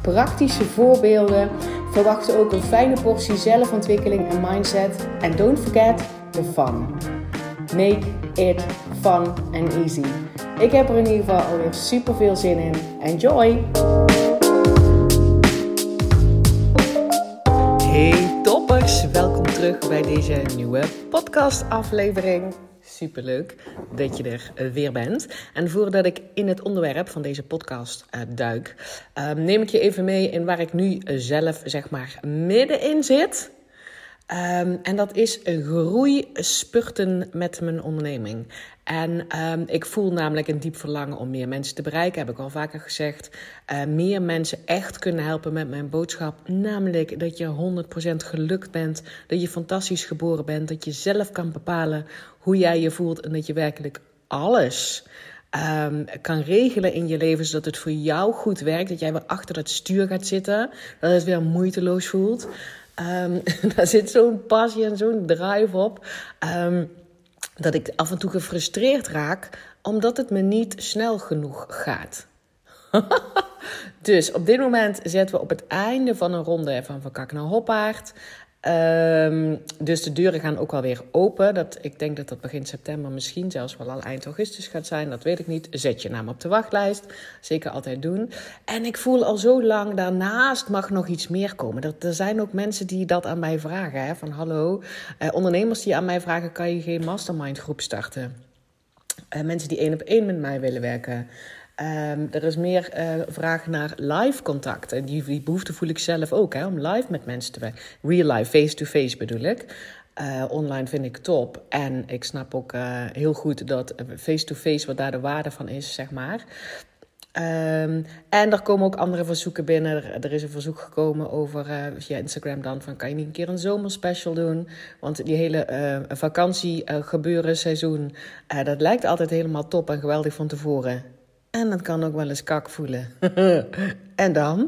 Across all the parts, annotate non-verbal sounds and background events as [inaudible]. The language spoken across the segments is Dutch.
praktische voorbeelden. Verwacht ook een fijne portie zelfontwikkeling en mindset. En don't forget the fun. Make it fun and easy. Ik heb er in ieder geval alweer super veel zin in. Enjoy! Hey toppers, welkom terug bij deze nieuwe podcast aflevering. Superleuk dat je er eh, weer bent. En voordat ik in het onderwerp van deze podcast uh, duik, uh, neem ik je even mee in waar ik nu zelf zeg maar middenin zit. Um, en dat is groei spurten met mijn onderneming. En um, ik voel namelijk een diep verlangen om meer mensen te bereiken, heb ik al vaker gezegd. Uh, meer mensen echt kunnen helpen met mijn boodschap. Namelijk dat je 100% gelukt bent, dat je fantastisch geboren bent, dat je zelf kan bepalen hoe jij je voelt en dat je werkelijk alles um, kan regelen in je leven zodat het voor jou goed werkt. Dat jij weer achter het stuur gaat zitten, dat het weer moeiteloos voelt. Um, [laughs] daar zit zo'n passie en zo'n drive op. Um, dat ik af en toe gefrustreerd raak, omdat het me niet snel genoeg gaat. [laughs] dus op dit moment zitten we op het einde van een ronde van Van Kak naar Hoppaard. Um, dus de deuren gaan ook alweer open. Dat, ik denk dat dat begin september misschien zelfs wel al eind augustus gaat zijn. Dat weet ik niet. Zet je naam op de wachtlijst. Zeker altijd doen. En ik voel al zo lang, daarnaast mag nog iets meer komen. Er, er zijn ook mensen die dat aan mij vragen. Hè? Van hallo, uh, ondernemers die aan mij vragen... kan je geen mastermind groep starten? Uh, mensen die één op één met mij willen werken... Um, er is meer uh, vraag naar live contact. En die, behoefte voel ik zelf ook, hè, om live met mensen te werken. Real life, face-to-face bedoel ik. Uh, online vind ik top. En ik snap ook uh, heel goed dat face-to-face, wat daar de waarde van is, zeg maar. Um, en er komen ook andere verzoeken binnen. Er, is een verzoek gekomen over via Instagram dan van kan je niet een keer een zomerspecial doen? Want die hele uh, vakantie gebeuren seizoen, dat lijkt altijd helemaal top en geweldig van tevoren. En dat kan ook wel eens kak voelen. [laughs] en dan?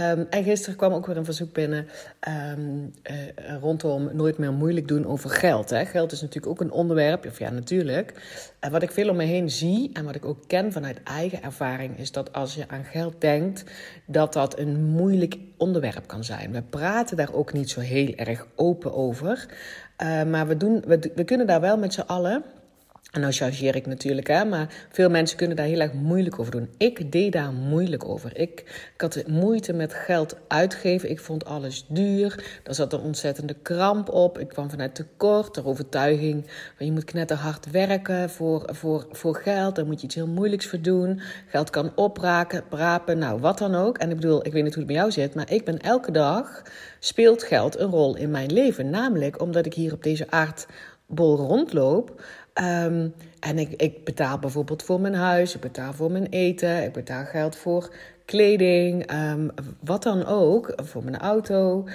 Um, en gisteren kwam ook weer een verzoek binnen um, uh, rondom nooit meer moeilijk doen over geld. Hè. Geld is natuurlijk ook een onderwerp, of ja, natuurlijk. En wat ik veel om me heen zie en wat ik ook ken vanuit eigen ervaring, is dat als je aan geld denkt, dat dat een moeilijk onderwerp kan zijn. We praten daar ook niet zo heel erg open over. Uh, maar we, doen, we, we kunnen daar wel met z'n allen en nou chargeer ik natuurlijk, hè, maar veel mensen kunnen daar heel erg moeilijk over doen. Ik deed daar moeilijk over. Ik, ik had moeite met geld uitgeven. Ik vond alles duur. Daar zat een ontzettende kramp op. Ik kwam vanuit tekort, de overtuiging van je moet knetterhard werken voor, voor, voor geld. Daar moet je iets heel moeilijks voor doen. Geld kan opraken, brapen, nou wat dan ook. En ik bedoel, ik weet niet hoe het bij jou zit, maar ik ben elke dag speelt geld een rol in mijn leven. Namelijk omdat ik hier op deze aardbol rondloop. Um, en ik, ik betaal bijvoorbeeld voor mijn huis, ik betaal voor mijn eten, ik betaal geld voor kleding, um, wat dan ook, voor mijn auto.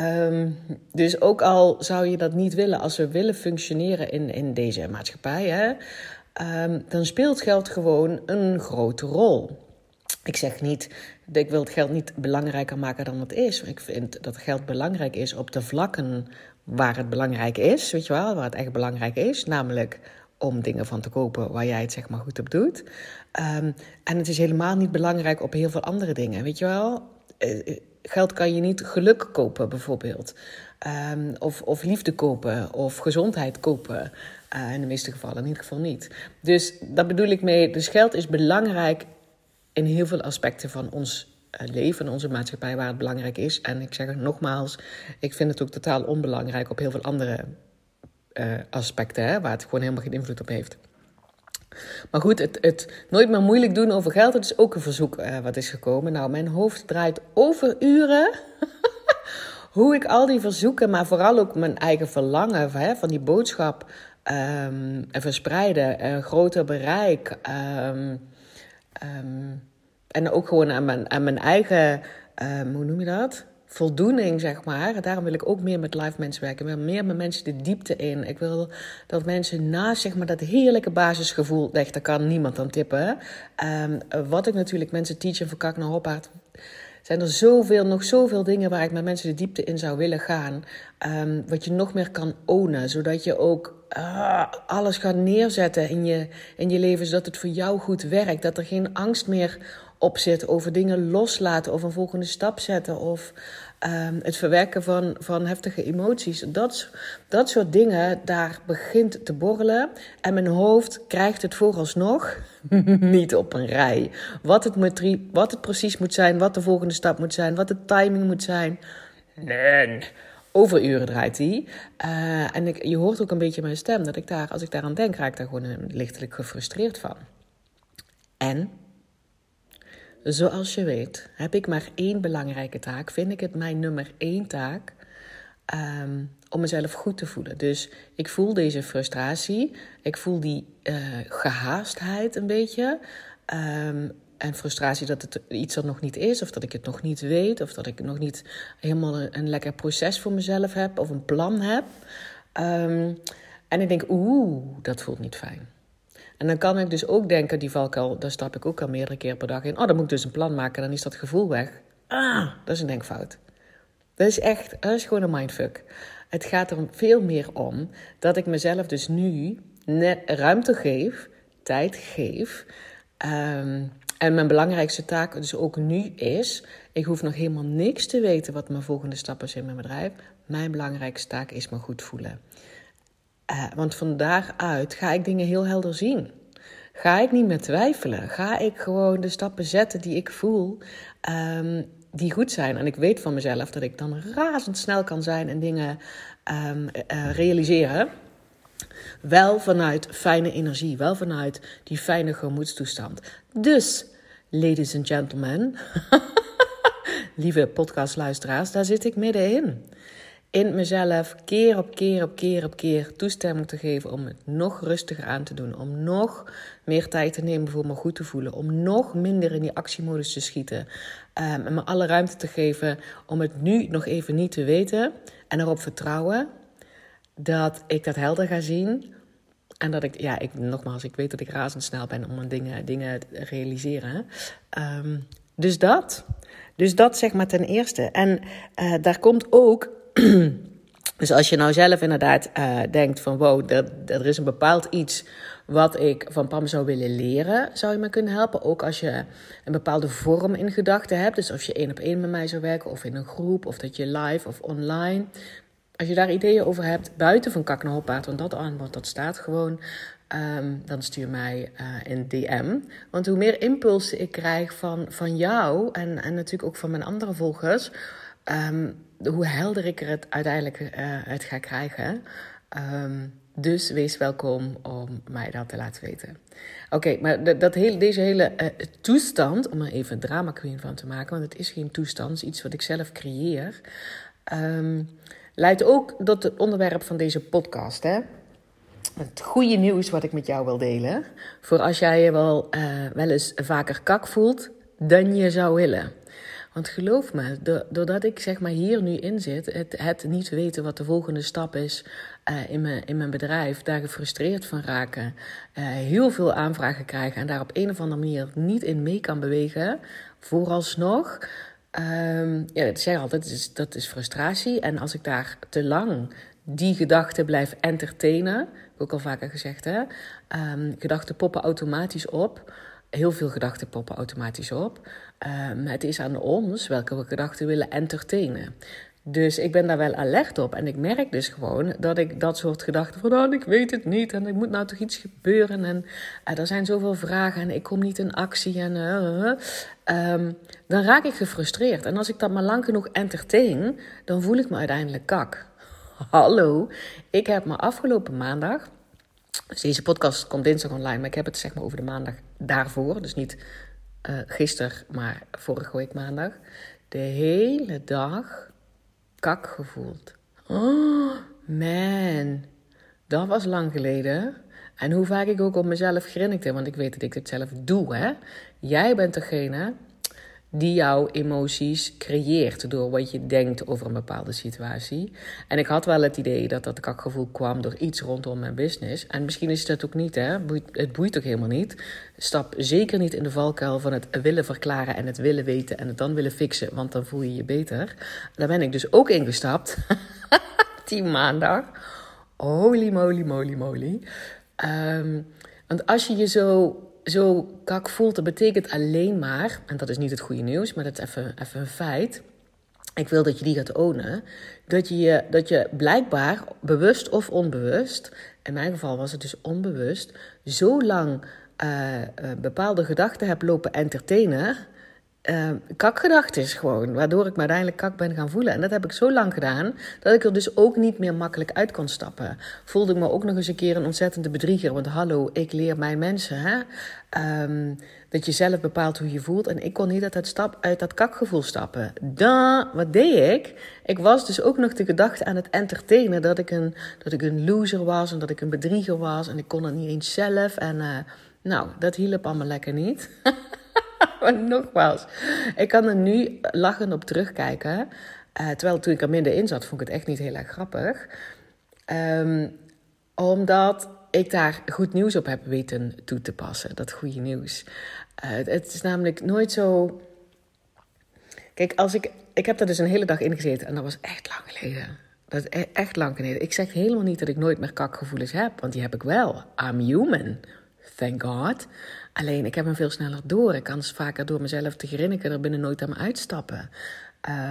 Um, dus ook al zou je dat niet willen, als we willen functioneren in, in deze maatschappij, hè, dan speelt geld gewoon een grote rol. Ik zeg niet, ik wil het geld niet belangrijker maken dan het is. Ik vind dat geld belangrijk is op de vlakken waar het belangrijk is, weet je wel, waar het echt belangrijk is, namelijk om dingen van te kopen waar jij het zeg maar goed op doet. Um, en het is helemaal niet belangrijk op heel veel andere dingen, weet je wel. Uh, geld kan je niet geluk kopen, bijvoorbeeld. Um, of, of liefde kopen, of gezondheid kopen. Uh, in de meeste gevallen, in ieder geval niet. Dus daar bedoel ik mee, dus geld is belangrijk in heel veel aspecten van ons eh, leven in onze maatschappij waar het belangrijk is. En ik zeg het nogmaals, ik vind het ook totaal onbelangrijk op heel veel andere uh, aspecten, hè, waar het gewoon helemaal geen invloed op heeft. Maar goed, het, het nooit meer moeilijk doen over geld, dat is ook een verzoek uh, wat is gekomen. Nou, mijn hoofd draait over uren. [laughs] Hoe ik al die verzoeken, maar vooral ook mijn eigen verlangen hè, van die boodschap um, verspreiden, uh, groter bereik. Um, um, en ook gewoon aan mijn, aan mijn eigen, um, hoe noem je dat? voldoening, zeg maar. Daarom wil ik ook meer met live mensen werken. Ik wil meer met mensen de diepte in. Ik wil dat mensen naast zeg maar, dat heerlijke basisgevoel... Echt, daar kan niemand aan tippen. Um, wat ik natuurlijk mensen teach en verkak naar hoppaard zijn er zoveel, nog zoveel dingen waar ik met mensen de diepte in zou willen gaan. Um, wat je nog meer kan ownen, zodat je ook uh, alles gaat neerzetten in je, in je leven, zodat het voor jou goed werkt. Dat er geen angst meer op zit over dingen loslaten of een volgende stap zetten of um, het verwerken van, van heftige emoties. Dat, dat soort dingen, daar begint te borrelen. En mijn hoofd krijgt het vooralsnog [laughs] niet op een rij. Wat het, wat het precies moet zijn, wat de volgende stap moet zijn, wat de timing moet zijn. Nee. Overuren draait hij. Uh, en ik, je hoort ook een beetje mijn stem dat ik daar, als ik daaraan denk, raak ik daar gewoon lichtelijk gefrustreerd van. En Zoals je weet heb ik maar één belangrijke taak. Vind ik het mijn nummer één taak um, om mezelf goed te voelen. Dus ik voel deze frustratie. Ik voel die uh, gehaastheid een beetje. Um, en frustratie dat het iets er nog niet is, of dat ik het nog niet weet, of dat ik nog niet helemaal een, lekker proces voor mezelf heb of een plan heb. Um, en ik denk, oeh, dat voelt niet fijn. En dan kan ik dus ook denken, die valkuil, daar stap ik ook al meerdere keer per dag in. Oh, dan moet ik dus een plan maken, dan is dat gevoel weg. Ah, dat is een denkfout. Dat is echt, dat is gewoon een mindfuck. Het gaat er veel meer om dat ik mezelf dus nu ruimte geef, tijd geef. Um, en mijn belangrijkste taak dus ook nu is, ik hoef nog helemaal niks te weten wat mijn volgende stap is in mijn bedrijf. Mijn belangrijkste taak is me goed voelen. Uh, want van daaruit ga ik dingen heel helder zien. Ga ik niet meer twijfelen. Ga ik gewoon de stappen zetten die ik voel, um, die goed zijn. En ik weet van mezelf dat ik dan razendsnel kan zijn en dingen um, uh, realiseren. Wel vanuit fijne energie, wel vanuit die fijne gemoedstoestand. Dus, ladies and gentlemen, [laughs] lieve podcastluisteraars, daar zit ik middenin in mezelf keer op keer op keer op keer toestemming te geven om het nog rustiger aan te doen. Om nog meer tijd te nemen voor me goed te voelen. Om nog minder in die actiemodus te schieten. Um, en me alle ruimte te geven om het nu nog even niet te weten. En erop vertrouwen dat ik dat helder ga zien. En dat ik, ja, ik, nogmaals, ik weet dat ik razendsnel ben om dingen, dingen te realiseren. Um, dus dat. Dus dat zeg maar ten eerste. En uh, daar komt ook [clears throat] dus als je nou zelf inderdaad uh, denkt van wow, er, er is een bepaald iets wat ik van Pam zou willen leren, zou je me kunnen helpen. Ook als je een bepaalde vorm in gedachten hebt. Dus als je één op één met mij zou werken of in een groep of dat je live of online. Als je daar ideeën over hebt, buiten van Kak naar want dat antwoord dat staat gewoon, um, dan stuur mij uh, een DM. Want hoe meer impulsen ik krijg van, van jou en, en natuurlijk ook van mijn andere volgers, um, hoe helder ik er het uiteindelijk uh, uit ga krijgen. Um, dus wees welkom om mij dat te laten weten. Oké, maar dat deze hele uh, toestand, om er even een drama queen van te maken, want het is geen toestand, het is iets wat ik zelf creëer, um, leidt ook tot het onderwerp van deze podcast. Hè? Het goede nieuws wat ik met jou wil delen, voor als jij je wel, uh, wel eens vaker kak voelt dan je zou willen. Want geloof me, doordat ik zeg maar hier nu in zit, het, het niet weten wat de volgende stap is uh, in, mijn, in mijn bedrijf, daar gefrustreerd van raken, uh, heel veel aanvragen krijgen en daar op een of andere manier niet in mee kan bewegen, vooralsnog. Um, ja, dat zeg altijd, dat is, dat is frustratie. En als ik daar te lang die gedachten blijf entertainen, ik ook al vaker gezegd, hè, um, gedachten poppen automatisch op heel veel gedachten poppen automatisch op. Um, het is aan ons welke we gedachten willen entertainen. Dus ik ben daar wel alert op. En ik merk dus gewoon dat ik dat soort gedachten van... Oh, ik weet het niet en er moet nou toch iets gebeuren. En uh, er zijn zoveel vragen en ik kom niet in actie. En, uh, um, dan raak ik gefrustreerd. En als ik dat maar lang genoeg entertain... dan voel ik me uiteindelijk kak. [laughs] Hallo, ik heb me afgelopen maandag... Dus deze podcast komt dinsdag online, maar ik heb het zeg maar over de maandag daarvoor. Dus niet uh, gisteren, maar vorige week maandag. De hele dag kak gevoeld. Oh, man. Dat was lang geleden. En hoe vaak ik ook op mezelf grinnikte, want ik weet dat ik dit zelf doe, hè. Jij bent degene die jouw emoties creëert door wat je denkt over een bepaalde situatie. En ik had wel het idee dat dat kakgevoel kwam door iets rondom mijn business. En misschien is dat ook niet, hè? Het boeit ook helemaal niet. Stap zeker niet in de valkuil van het willen verklaren en het willen weten en het dan willen fixen, want dan voel je je beter. Daar ben ik dus ook ingestapt. [laughs] Die maandag. Holy moly, moly, moly. Ehm, want als je je zo zo kak voelt, dat betekent alleen maar, en dat is niet het goede nieuws, maar dat is even, even een feit. Ik wil dat je die gaat ownen. Dat je, dat je blijkbaar, bewust of onbewust, in mijn geval was het dus onbewust, zo lang uh, uh, bepaalde gedachten hebt lopen entertainen uh, is gewoon. Waardoor ik me uiteindelijk kak ben gaan voelen. En dat heb ik zo lang gedaan dat ik er dus ook niet meer makkelijk uit kon stappen. Voelde ik me ook nog eens een keer een ontzettende bedrieger. Want hallo, ik leer mijn mensen. Hè? Um, dat je zelf bepaalt hoe je voelt. En ik kon niet uit dat, stap, uit dat kakgevoel stappen. Dan, wat deed ik? Ik was dus ook nog de gedachte aan het entertainen dat ik een, dat ik een loser was en dat ik een bedrieger was. En ik kon het niet eens zelf. En uh, nou, dat hielp allemaal lekker niet. [laughs] [laughs] maar nogmaals, ik kan er nu lachend op terugkijken. Uh, terwijl toen ik er minder in zat, vond ik het echt niet heel erg grappig. Um, omdat ik daar goed nieuws op heb weten toe te passen. Dat goede nieuws. Uh, het is namelijk nooit zo. Kijk, als ik, ik heb daar dus een hele dag in gezeten en dat was echt lang geleden. Dat is e-, echt lang geleden. Ik zeg helemaal niet dat ik nooit meer kakgevoelens heb, want die heb ik wel. I'm human. Thank God. Alleen ik heb hem veel sneller door. Ik kan vaker door mezelf te grinniken er binnen nooit aan me uitstappen.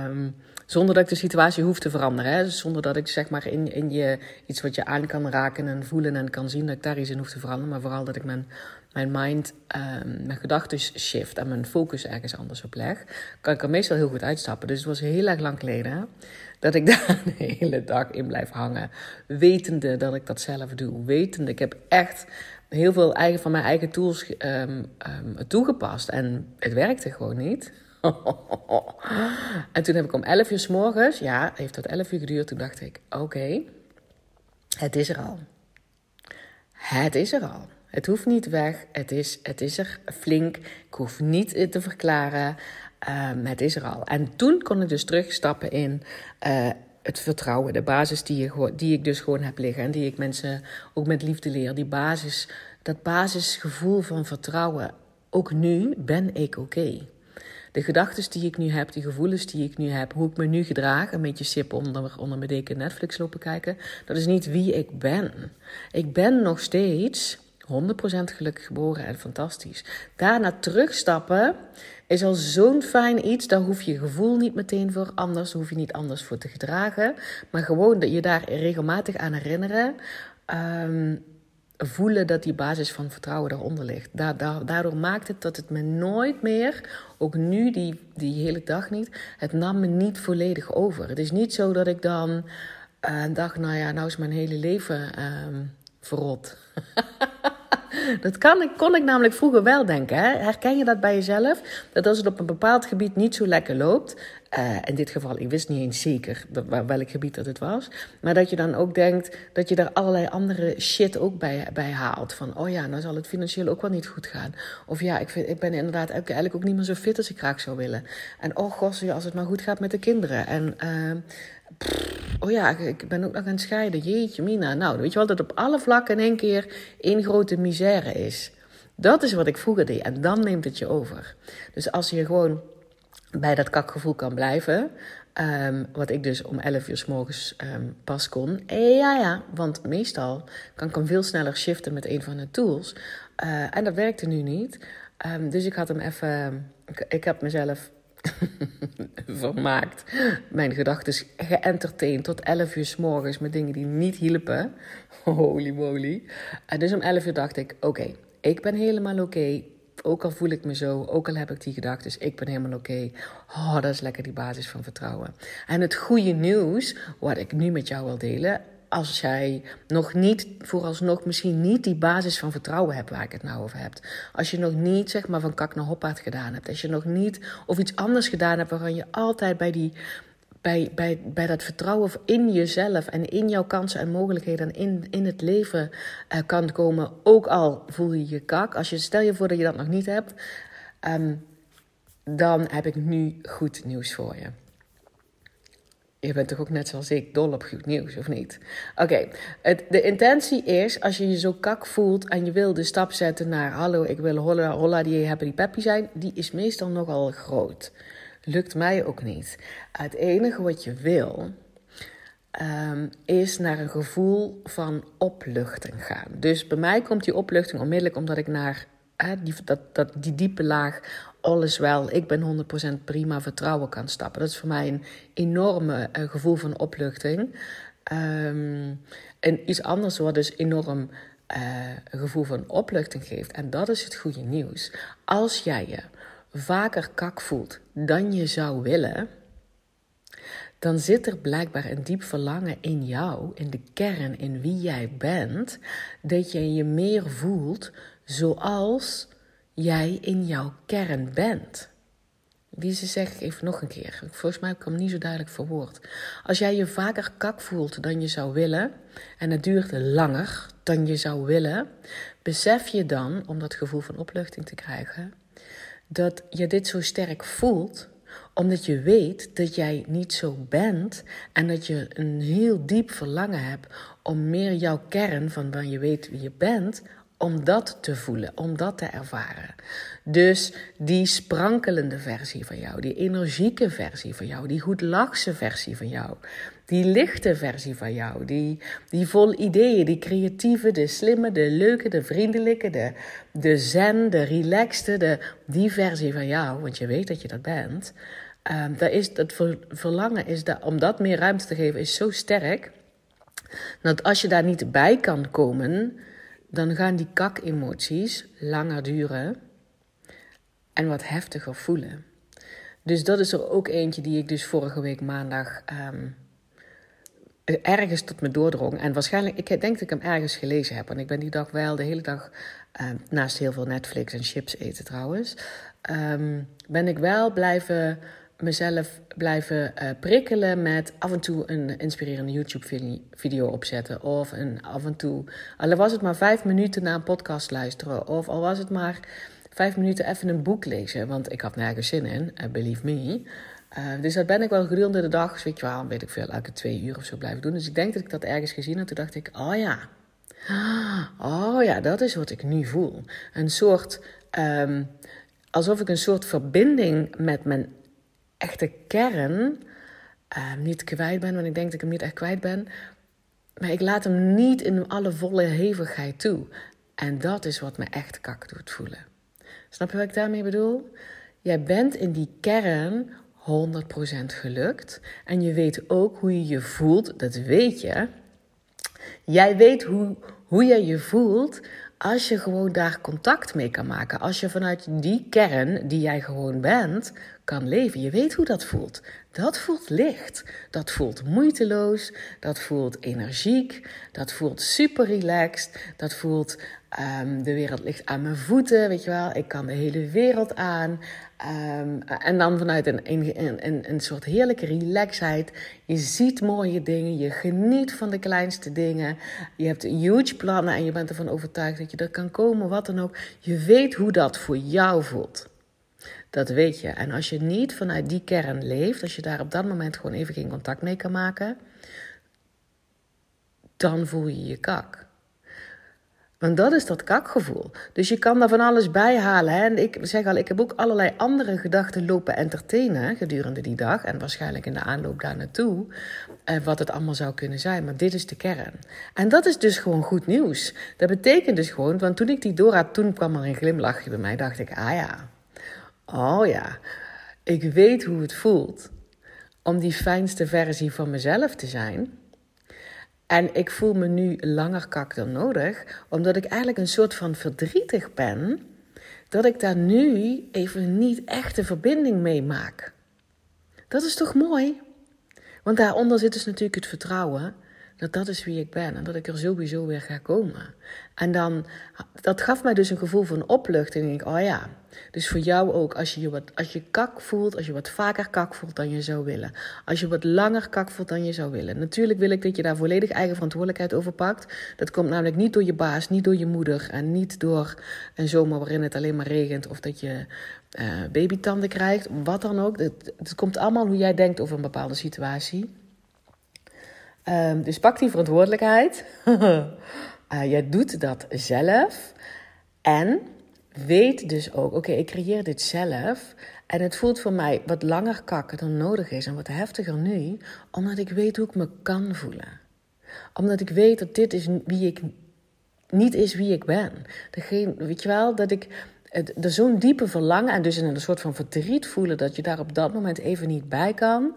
Um, zonder dat ik de situatie hoef te veranderen. Hè? zonder dat ik zeg maar in, in je iets wat je aan kan raken en voelen en kan zien dat ik daar iets in hoef te veranderen. Maar vooral dat ik mijn, mijn mind, um, mijn gedachten shift en mijn focus ergens anders op leg. Kan ik er meestal heel goed uitstappen. Dus het was heel erg lang geleden dat ik [laughs] daar de hele dag in blijf hangen. Wetende dat ik dat zelf doe. Wetende, ik heb echt heel veel eigen, van mijn eigen tools um, um, toegepast. En het werkte gewoon niet. [laughs] en toen heb ik om 11 uur s morgens, ja, heeft dat 11 uur geduurd. Toen dacht ik: oké, het is er al. Het is er al. Het hoeft niet weg. Het is, het is er flink. Ik hoef niet te verklaren. Um, het is er al. En toen kon ik dus terugstappen in. Uh, het vertrouwen, de basis die, die ik dus gewoon heb liggen en die ik mensen ook met liefde leer. Die basis, dat basisgevoel van vertrouwen. Ook nu ben ik oké. De gedachten die ik nu heb, die gevoelens die ik nu heb, hoe ik me nu gedraag, een beetje sip onder, onder mijn deken Netflix lopen kijken, dat is niet wie ik ben. Ik ben nog steeds 100% gelukkig geboren en fantastisch. Daarna terugstappen is al zo'n fijn iets. Daar hoef je gevoel niet meteen voor anders. hoef je niet anders voor te gedragen. Maar gewoon dat je daar regelmatig aan herinneren. Um, voelen dat die basis van vertrouwen eronder ligt. daardoor maakt het dat het me nooit meer, ook nu die, die hele dag niet, het nam me niet volledig over. Het is niet zo dat ik dan uh, dacht, nou ja, nou is mijn hele leven um, verrot. [laughs] Dat kan, kon ik namelijk vroeger wel denken. Hè? Herken je dat bij jezelf? Dat als het op een bepaald gebied niet zo lekker loopt. Uh, in dit geval, ik wist niet eens zeker welk gebied dat het was. Maar dat je dan ook denkt dat je daar allerlei andere shit ook bij, bij haalt. Van, oh ja, nou zal het financieel ook wel niet goed gaan. Of ja, ik, vind, ik ben inderdaad eigenlijk ook niet meer zo fit als ik graag zou willen. En oh god, als het maar goed gaat met de kinderen. En uh, oh ja, ik ben ook nog aan het scheiden. Jeetje, Mina. Nou, weet je wel, dat op alle vlakken in één keer één grote misère is. Dat is wat ik vroeger deed. En dan neemt het je over. Dus als je gewoon bij dat kakgevoel kan blijven. Um, wat ik dus om 11 uur s morgens um, pas kon. Eh, ja, ja, want meestal kan ik hem veel sneller shiften met een van de tools. Uh, en dat werkte nu niet. Um, dus ik had hem even. Ik heb mezelf [laughs] vermaakt. Mijn gedachten geëntertained tot 11 uur s morgens met dingen die niet hielpen. [laughs] Holy moly. En dus om 11 uur dacht ik: oké, ik ben helemaal oké. Ook al voel ik me zo, ook al heb ik die gedachten, dus ik ben helemaal oké. Oh, dat is lekker die basis van vertrouwen. En het goede nieuws, wat ik nu met jou wil delen, als jij nog niet, vooralsnog misschien niet die basis van vertrouwen hebt waar ik het nou over heb. Als je nog niet, zeg maar, van kak naar hoppaard gedaan hebt. Als je nog niet, of iets anders gedaan hebt waarvan je altijd bij die bij, bij, bij dat vertrouwen in jezelf en in jouw kansen en mogelijkheden en in, in het leven uh, kan komen. Ook al voel je je kak. Als je, stel je voor dat je dat nog niet hebt. Um, dan heb ik nu goed nieuws voor je. Je bent toch ook net zoals ik dol op goed nieuws, of niet? Oké, de intentie is, als je je zo kak voelt en je wil de stap zetten naar... hallo, ik wil holla, holla die happy peppy zijn, die is meestal nogal groot. Lukt mij ook niet. Het enige wat je wil, um, is naar een gevoel van opluchting gaan. Dus bij mij komt die opluchting onmiddellijk omdat ik naar die, dat, die diepe laag, alles wel, ik ben 100% prima vertrouwen kan stappen. Dat is voor mij een enorme uh, gevoel van opluchting. Um, en iets anders wat dus enorm een gevoel van opluchting geeft. En dat is het goede nieuws. Als jij je vaker kak voelt dan je zou willen, dan zit er blijkbaar een diep verlangen in jou, in de kern, in wie jij bent, dat je je meer voelt zoals jij in jouw kern bent. Deze zeg ik even nog een keer. Volgens mij heb ik hem niet zo duidelijk verwoord. Als jij je vaker kak voelt dan je zou willen, en het duurt langer dan je zou willen, besef je dan, om dat gevoel van opluchting te krijgen, dat je dit zo sterk voelt, omdat je weet dat jij niet zo bent en dat je een heel diep verlangen hebt om meer jouw kern van waar je weet wie je bent, om dat te voelen, om dat te ervaren. Dus die sprankelende versie van jou, die energieke versie van jou, die goedlachse versie van jou, die lichte versie van jou, die, die vol ideeën, die creatieve, de slimme, de leuke, de vriendelijke, de, de zen, de relaxte, de, die versie van jou, want je weet dat je dat bent. Um, dat is, dat verlangen is dat, om dat meer ruimte te geven, is zo sterk. Dat als je daar niet bij kan komen, dan gaan die kak-emoties langer duren en wat heftiger voelen. Dus dat is er ook eentje die ik dus vorige week maandag um, ergens tot me doordrong. En waarschijnlijk, ik denk dat ik hem ergens gelezen heb. Want ik ben die dag wel de hele dag, um, naast heel veel Netflix en chips eten trouwens, um, ben ik wel blijven mezelf blijven uh, prikkelen met af en toe een inspirerende YouTube-video opzetten. Of een, af en toe, al was het maar vijf minuten naar een podcast luisteren. Of al was het maar vijf minuten even een boek lezen. Want ik had nergens zin in, uh, believe me. Uh, dus dat ben ik wel gedurende de dag, weet je wel, weet ik veel, elke twee uur of zo blijven doen. Dus ik denk dat ik dat ergens gezien had. Toen dacht ik, oh ja, oh ja, dat is wat ik nu voel. Een soort, um, alsof ik een soort verbinding met mijn echte kern uh, niet kwijt ben, want ik denk dat ik hem niet echt kwijt ben. Maar ik laat hem niet in alle volle hevigheid toe. En dat is wat me echt kak doet voelen. Snap je wat ik daarmee bedoel? Jij bent in die kern 100% gelukt. En je weet ook hoe je je voelt, dat weet je. Jij weet hoe, hoe jij je voelt als je gewoon daar contact mee kan maken. Als je vanuit die kern die jij gewoon bent, kan leven. Je weet hoe dat voelt. Dat voelt licht. Dat voelt moeiteloos. Dat voelt energiek. Dat voelt super relaxed. Dat voelt um, de wereld ligt aan mijn voeten. Weet je wel, ik kan de hele wereld aan. Um, en dan vanuit een, een, een, een soort heerlijke relaxheid. Je ziet mooie dingen. Je geniet van de kleinste dingen. Je hebt huge plannen en je bent ervan overtuigd dat je er kan komen, wat dan ook. Je weet hoe dat voor jou voelt. Dat weet je. En als je niet vanuit die kern leeft, als je daar op dat moment gewoon even geen contact mee kan maken, dan voel je je kak. Want dat is dat kakgevoel. Dus je kan daar van alles bij halen. Hè? En ik zeg al, ik heb ook allerlei andere gedachten lopen entertainen gedurende die dag. En waarschijnlijk in de aanloop daar naartoe. Eh, wat het allemaal zou kunnen zijn. Maar dit is de kern. En dat is dus gewoon goed nieuws. Dat betekent dus gewoon, want toen ik die door had, toen kwam er een glimlachje bij mij. Dacht ik, ah ja, Oh ja, ik weet hoe het voelt om die fijnste versie van mezelf te zijn. En ik voel me nu langer kak dan nodig, omdat ik eigenlijk een soort van verdrietig ben dat ik daar nu even niet echt een verbinding mee maak. Dat is toch mooi? Want daaronder zit dus natuurlijk het vertrouwen dat dat is wie ik ben en dat ik er sowieso weer ga komen. En dan, dat gaf mij dus een gevoel van opluchting. En ik, oh ja, dus voor jou ook, als je, je wat, als je kak voelt, als je wat vaker kak voelt dan je zou willen. Als je wat langer kak voelt dan je zou willen. Natuurlijk wil ik dat je daar volledig eigen verantwoordelijkheid over pakt. Dat komt namelijk niet door je baas, niet door je moeder en niet door een zomer waarin het alleen maar regent of dat je uh, babytanden krijgt, wat dan ook. Het, het komt allemaal hoe jij denkt over een bepaalde situatie. Um, dus pak die verantwoordelijkheid. [laughs] uh, jij doet dat zelf. En weet dus ook, oké, ik creëer dit zelf. En het voelt voor mij wat langer kakken dan nodig is en wat heftiger nu, omdat ik weet hoe ik me kan voelen. Omdat ik weet dat dit is wie ik niet is wie ik ben. Degene, weet je wel, dat ik er zo'n diepe verlangen en dus een soort van verdriet voelen dat je daar op dat moment even niet bij kan.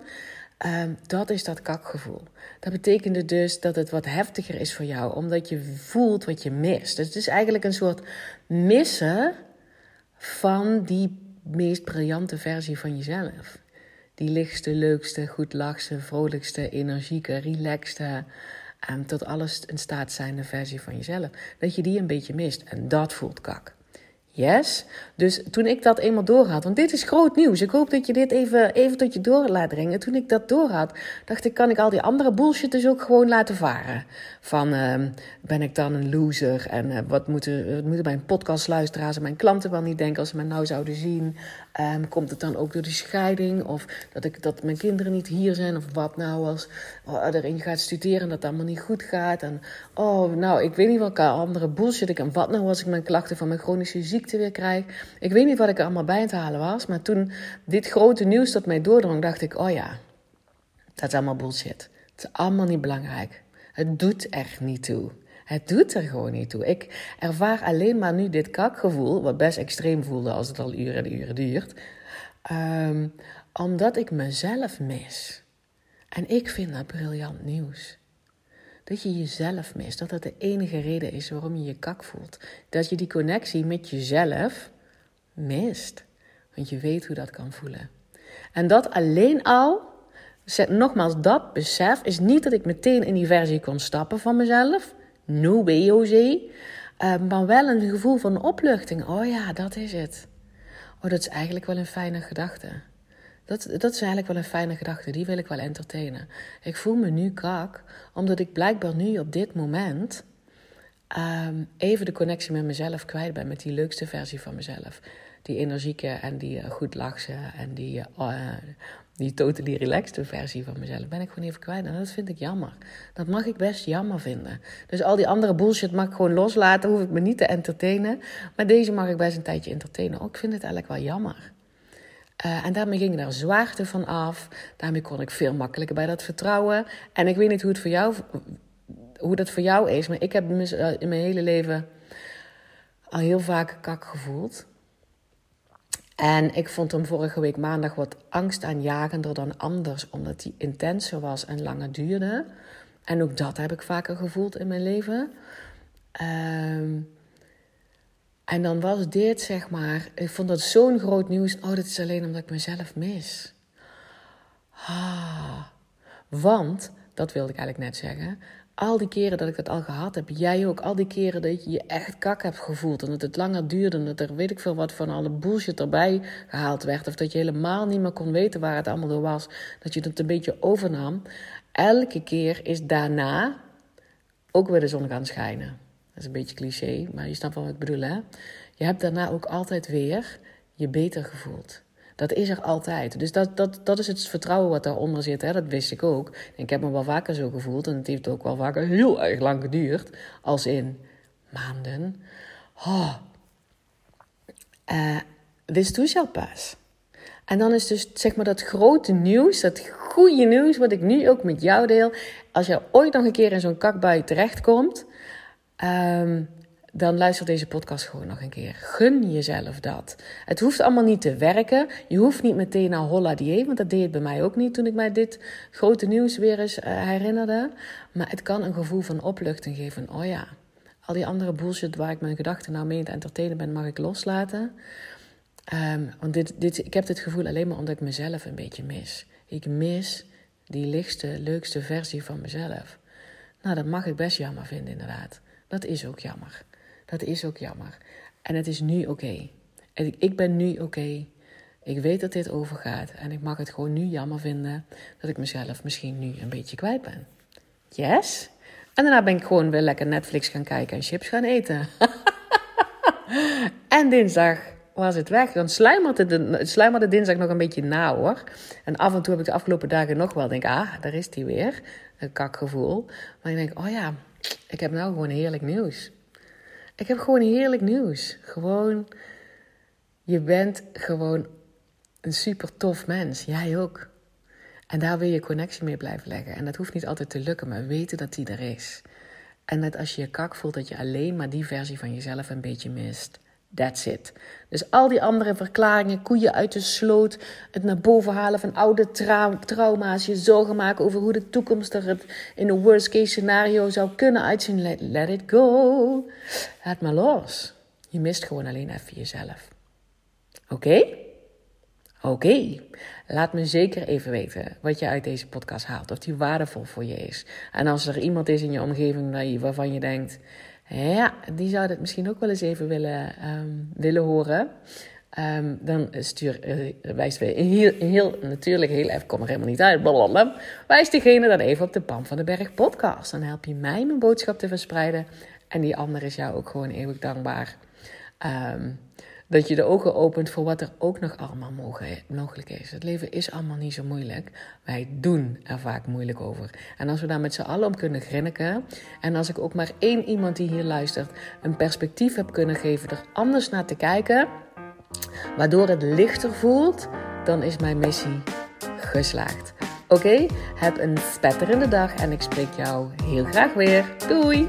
Ehm, dat is dat kakgevoel. Dat betekende dus dat het wat heftiger is voor jou, omdat je voelt wat je mist. Dus het is eigenlijk een soort missen van die meest briljante versie van jezelf. Die lichtste, leukste, goedlachste, vrolijkste, energieke, relaxte, um, tot alles in staat zijnde versie van jezelf. Dat je die een beetje mist. En dat voelt kak. Yes. Dus toen ik dat eenmaal doorhad, want dit is groot nieuws. Ik hoop dat je dit even, even tot je door laat dringen. Toen ik dat doorhad, dacht ik, kan ik al die andere bullshit dus ook gewoon laten varen. Van, uh, ben ik dan een loser? En uh, wat, moeten, wat moeten mijn podcastluisteraars en mijn klanten wel niet denken als ze mij nou zouden zien? Um, komt het dan ook door die scheiding? Of dat, ik, dat mijn kinderen niet hier zijn? Of wat nou als oh, erin gaat studeren en dat het allemaal niet goed gaat? En oh, nou, ik weet niet welke andere bullshit ik... En wat nou als ik mijn klachten van mijn chronische ziekte weer krijg? Ik weet niet wat ik er allemaal bij te halen was. Maar toen dit grote nieuws tot mij doordrong, dacht ik... Oh ja, dat is allemaal bullshit. Het is allemaal niet belangrijk. Het doet er niet toe. Het doet er gewoon niet toe. Ik ervaar alleen maar nu dit kakgevoel, wat best extreem voelde als het al uren en uren duurt, um, omdat ik mezelf mis. En ik vind dat briljant nieuws. Dat je jezelf mist, dat dat de enige reden is waarom je je kak voelt. Dat je die connectie met jezelf mist. Want je weet hoe dat kan voelen. En dat alleen al, nogmaals, dat besef is niet dat ik meteen in die versie kon stappen van mezelf. No José. Uh, maar wel een gevoel van opluchting. Oh ja, dat is het. Oh, dat is eigenlijk wel een fijne gedachte. Dat, dat is eigenlijk wel een fijne gedachte. Die wil ik wel entertainen. Ik voel me nu kak, omdat ik blijkbaar nu op dit moment um, even de connectie met mezelf kwijt ben. Met die leukste versie van mezelf. Die energieke en die uh, goed lachse en die uh, die totally relaxed versie van mezelf ben ik gewoon even kwijt. En dat vind ik jammer. Dat mag ik best jammer vinden. Dus al die andere bullshit mag ik gewoon loslaten. Hoef ik me niet te entertainen. Maar deze mag ik best een tijdje entertainen. Ook ik vind het eigenlijk wel jammer. En daarmee ging daar zwaarte van af. Daarmee kon ik veel makkelijker bij dat vertrouwen. En ik weet niet hoe, het voor jou, hoe dat voor jou is. Maar ik heb in mijn hele leven al heel vaak kak gevoeld. En ik vond hem vorige week maandag wat angstaanjagender dan anders, omdat hij intenser was en langer duurde. En ook dat heb ik vaker gevoeld in mijn leven. Um, en dan was dit, zeg maar, ik vond dat zo'n groot nieuws. Oh, dit is alleen omdat ik mezelf mis. Ah, want, dat wilde ik eigenlijk net zeggen, al die keren dat ik dat al gehad heb, jij ook, al die keren dat je je echt kak hebt gevoeld en dat het langer duurde en dat er weet ik veel wat van alle bullshit erbij gehaald werd, of dat je helemaal niet meer kon weten waar het allemaal door was, dat je het een beetje overnam. Elke keer is daarna ook weer de zon gaan schijnen. Dat is een beetje cliché, maar je snapt wel wat ik bedoel, hè? Je hebt daarna ook altijd weer je beter gevoeld. Dat is er altijd. Dus dat, dat, dat is het vertrouwen wat daaronder zit. Hè? Dat wist ik ook. ik heb me wel vaker zo gevoeld. En het heeft ook wel vaker heel erg lang geduurd. Als in maanden. Oh. Uh, wist du pas. En dan is dus zeg maar dat grote nieuws, dat goede nieuws, wat ik nu ook met jou deel. Als je ooit nog een keer in zo'n kakbui terechtkomt, um, dan luister deze podcast gewoon nog een keer. Gun jezelf dat. Het hoeft allemaal niet te werken. Je hoeft niet meteen naar holla die, want dat deed het bij mij ook niet toen ik mij dit grote nieuws weer eens uh, herinnerde. Maar het kan een gevoel van opluchting geven. Oh ja, al die andere bullshit waar ik mijn gedachten nou mee het entertainen ben, mag ik loslaten. Um, want dit, dit, ik heb dit gevoel alleen maar omdat ik mezelf een beetje mis. Ik mis die lichtste, leukste versie van mezelf. Nou, dat mag ik best jammer vinden, inderdaad. Dat is ook jammer. Dat is ook jammer. En het is nu oké. En ik ben nu oké. Ik weet dat dit overgaat. En ik mag het gewoon nu jammer vinden dat ik mezelf misschien nu een beetje kwijt ben. Yes? En daarna ben ik gewoon weer lekker Netflix gaan kijken en chips gaan eten. [laughs] en dinsdag was het weg. Dan sluimerde, de, dinsdag nog een beetje na hoor. En af en toe heb ik de afgelopen dagen nog wel denk, ah, daar is die weer. Een kakgevoel. Maar ik denk, oh ja, ik heb nou gewoon heerlijk nieuws. Ik heb gewoon heerlijk nieuws. Gewoon, je bent gewoon een super tof mens. Jij ook. En daar wil je connectie mee blijven leggen. En dat hoeft niet altijd te lukken, maar weten dat die er is. En dat als je je kak voelt, dat je alleen maar die versie van jezelf een beetje mist. That's it. Dus al die andere verklaringen, koeien uit de sloot, het naar boven halen van oude trauma's, je zorgen maken over hoe de toekomst er in een worst case scenario zou kunnen uitzien. Let, let it go. Laat maar los. Je mist gewoon alleen even jezelf. Oké? Oké, laat me zeker even weten wat je uit deze podcast haalt. Of die waardevol voor je is. En als er iemand is in je omgeving waarvan je denkt... Ja, die zou het misschien ook wel eens even willen, um, willen horen. Um, dan stuur, uh, wijst wij heel, heel, natuurlijk heel even, kom er helemaal niet uit, blablabla. Wijs diegene dan even op de Pam van de Berg podcast. Dan help je mij mijn boodschap te verspreiden. En die ander is jou ook gewoon eeuwig dankbaar. Um, dat je de ogen opent voor wat er ook nog allemaal mogelijk is. Het leven is allemaal niet zo moeilijk. Wij doen er vaak moeilijk over. En als we daar met z'n allen om kunnen grinniken. En als ik ook maar één iemand die hier luistert een perspectief heb kunnen geven er anders naar te kijken. Waardoor het lichter voelt, dan is mijn missie geslaagd. Oké, heb een spetterende dag en ik spreek jou heel graag weer. Doei!